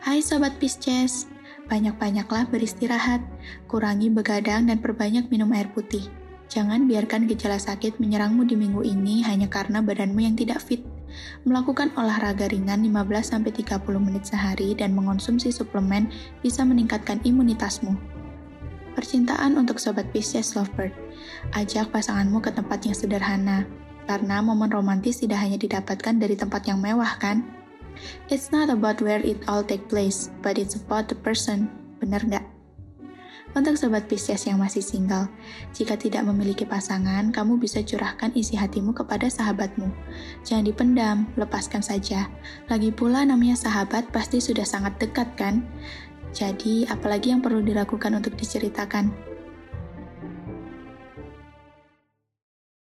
Hai Sobat Pisces, banyak-banyaklah beristirahat, kurangi begadang dan perbanyak minum air putih. Jangan biarkan gejala sakit menyerangmu di minggu ini hanya karena badanmu yang tidak fit. Melakukan olahraga ringan 15-30 menit sehari dan mengonsumsi suplemen bisa meningkatkan imunitasmu. Percintaan untuk Sobat Pisces Lovebird. Ajak pasanganmu ke tempat yang sederhana, karena momen romantis tidak hanya didapatkan dari tempat yang mewah kan? It's not about where it all take place, but it's about the person. Bener nggak? Untuk sobat Pisces yang masih single, jika tidak memiliki pasangan, kamu bisa curahkan isi hatimu kepada sahabatmu. Jangan dipendam, lepaskan saja. Lagi pula namanya sahabat pasti sudah sangat dekat kan? Jadi, apalagi yang perlu dilakukan untuk diceritakan?